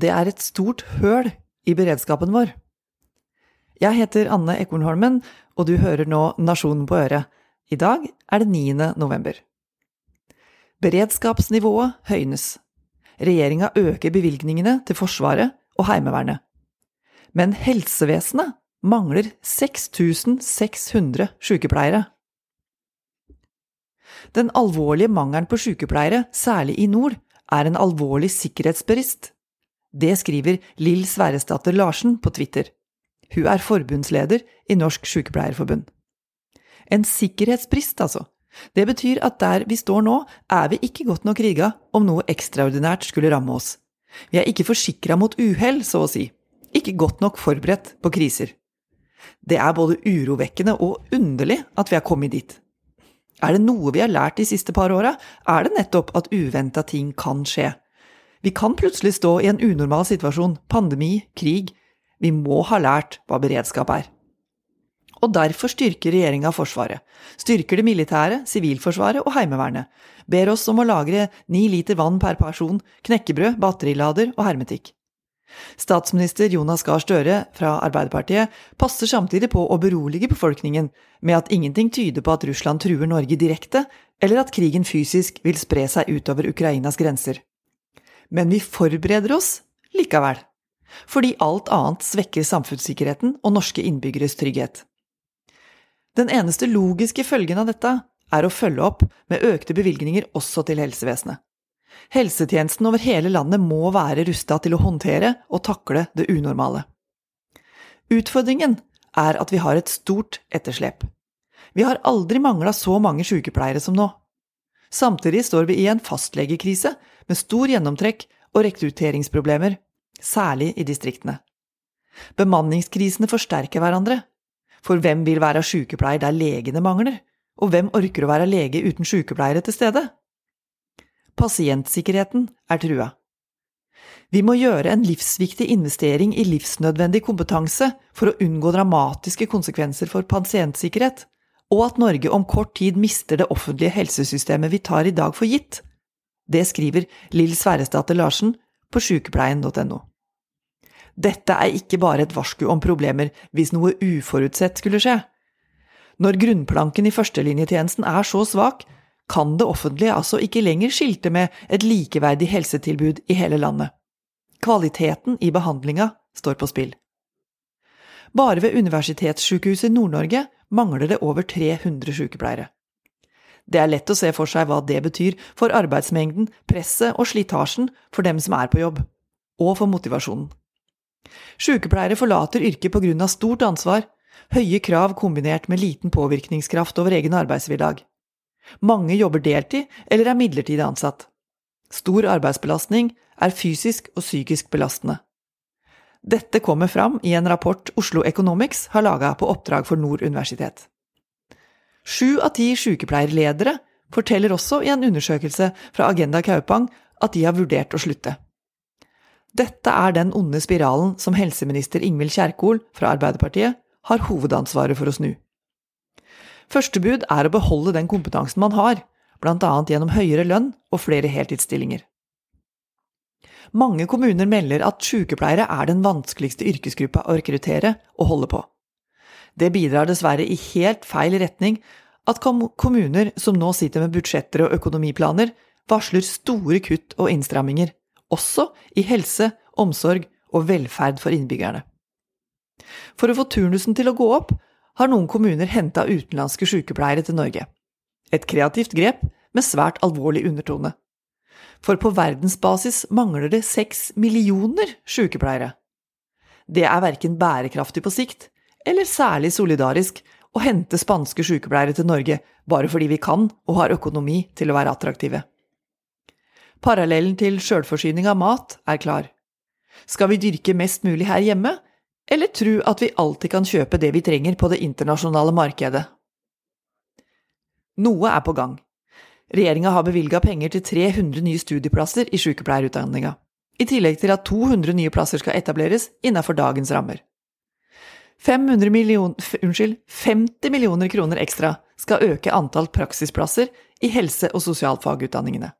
det er et stort høl i beredskapen vår. Jeg heter Anne Ekornholmen, og du hører nå Nasjonen på øret. I dag er det 9. november. Beredskapsnivået høynes. Regjeringa øker bevilgningene til Forsvaret og Heimevernet. Men helsevesenet mangler 6600 sykepleiere. Den alvorlige mangelen på sykepleiere, særlig i nord, er en alvorlig sikkerhetsbrist. Det skriver Lill Sverresdatter Larsen på Twitter. Hun er forbundsleder i Norsk Sykepleierforbund. En sikkerhetsbrist, altså. Det betyr at der vi står nå, er vi ikke godt nok rigga om noe ekstraordinært skulle ramme oss. Vi er ikke forsikra mot uhell, så å si. Ikke godt nok forberedt på kriser. Det er både urovekkende og underlig at vi er kommet dit. Er det noe vi har lært de siste par åra, er det nettopp at uventa ting kan skje. Vi kan plutselig stå i en unormal situasjon, pandemi, krig. Vi må ha lært hva beredskap er. Og derfor styrker regjeringa Forsvaret, styrker det militære, Sivilforsvaret og Heimevernet, ber oss om å lagre ni liter vann per person, knekkebrød, batterilader og hermetikk. Statsminister Jonas Gahr Støre fra Arbeiderpartiet passer samtidig på å berolige befolkningen med at ingenting tyder på at Russland truer Norge direkte, eller at krigen fysisk vil spre seg utover Ukrainas grenser. Men vi forbereder oss likevel, fordi alt annet svekker samfunnssikkerheten og norske innbyggeres trygghet. Den eneste logiske følgen av dette er å følge opp med økte bevilgninger også til helsevesenet. Helsetjenesten over hele landet må være rusta til å håndtere og takle det unormale. Utfordringen er at vi har et stort etterslep. Vi har aldri mangla så mange sykepleiere som nå. Samtidig står vi i en fastlegekrise med stor gjennomtrekk og rekrutteringsproblemer, særlig i distriktene. Bemanningskrisene forsterker hverandre, for hvem vil være sykepleier der legene mangler, og hvem orker å være lege uten sykepleiere til stede? Pasientsikkerheten er trua. Vi må gjøre en livsviktig investering i livsnødvendig kompetanse for å unngå dramatiske konsekvenser for pasientsikkerhet, og at Norge om kort tid mister det offentlige helsesystemet vi tar i dag for gitt. Det skriver Lill Sverresdatter Larsen på sykepleien.no. Dette er ikke bare et varsku om problemer hvis noe uforutsett skulle skje. Når grunnplanken i førstelinjetjenesten er så svak, kan det offentlige altså ikke lenger skilte med et likeverdig helsetilbud i hele landet. Kvaliteten i behandlinga står på spill. Bare ved Universitetssykehuset Nord-Norge mangler det over 300 sykepleiere. Det er lett å se for seg hva det betyr for arbeidsmengden, presset og slitasjen for dem som er på jobb, og for motivasjonen. Sykepleiere forlater yrket på grunn av stort ansvar, høye krav kombinert med liten påvirkningskraft over egen arbeidshverdag. Mange jobber deltid eller er midlertidig ansatt. Stor arbeidsbelastning er fysisk og psykisk belastende. Dette kommer fram i en rapport Oslo Economics har laga på oppdrag for Nord universitet. Sju av ti sykepleierledere forteller også i en undersøkelse fra Agenda Kaupang at de har vurdert å slutte. Dette er den onde spiralen som helseminister Ingvild Kjerkol fra Arbeiderpartiet har hovedansvaret for å snu. Første bud er å beholde den kompetansen man har, bl.a. gjennom høyere lønn og flere heltidsstillinger. Mange kommuner melder at sykepleiere er den vanskeligste yrkesgruppa å rekruttere og holde på. Det bidrar dessverre i helt feil retning at kommuner som nå sitter med budsjetter og økonomiplaner, varsler store kutt og innstramminger også i helse, omsorg og velferd for innbyggerne. For å få turnusen til å gå opp, har noen kommuner henta utenlandske sykepleiere til Norge. Et kreativt grep med svært alvorlig undertone. For på verdensbasis mangler det seks millioner sykepleiere. Det er verken bærekraftig på sikt eller særlig solidarisk å hente spanske sykepleiere til Norge bare fordi vi kan og har økonomi til å være attraktive. Parallellen til sjølforsyning av mat er klar. Skal vi dyrke mest mulig her hjemme, eller tro at vi alltid kan kjøpe det vi trenger på det internasjonale markedet? Noe er på gang. Regjeringa har bevilga penger til 300 nye studieplasser i sykepleierutdanninga, i tillegg til at 200 nye plasser skal etableres innenfor dagens rammer. 500 million, unnskyld, 50 millioner kroner ekstra skal øke antall praksisplasser i helse- og sosialfagutdanningene.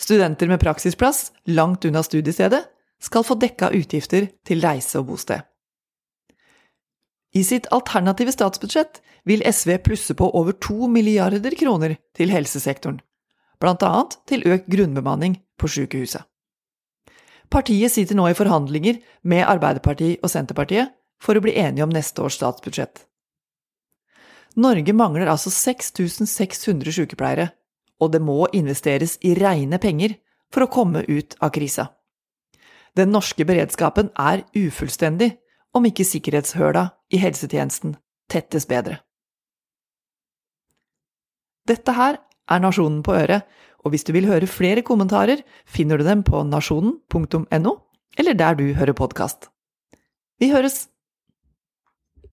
Studenter med praksisplass langt unna studiestedet skal få dekka utgifter til reise og bosted. I sitt alternative statsbudsjett vil SV plusse på over to milliarder kroner til helsesektoren, blant annet til økt grunnbemanning på sykehuset. Partiet sitter nå i forhandlinger med Arbeiderpartiet og Senterpartiet for å bli enige om neste års statsbudsjett. Norge mangler altså 6600 sykepleiere, og det må investeres i reine penger for å komme ut av krisa. Den norske beredskapen er ufullstendig om ikke sikkerhetshøla i helsetjenesten tettes bedre. Dette her er Nasjonen på øret, og hvis du vil høre flere kommentarer, finner du dem på nasjonen.no, eller der du hører podkast. Vi høres!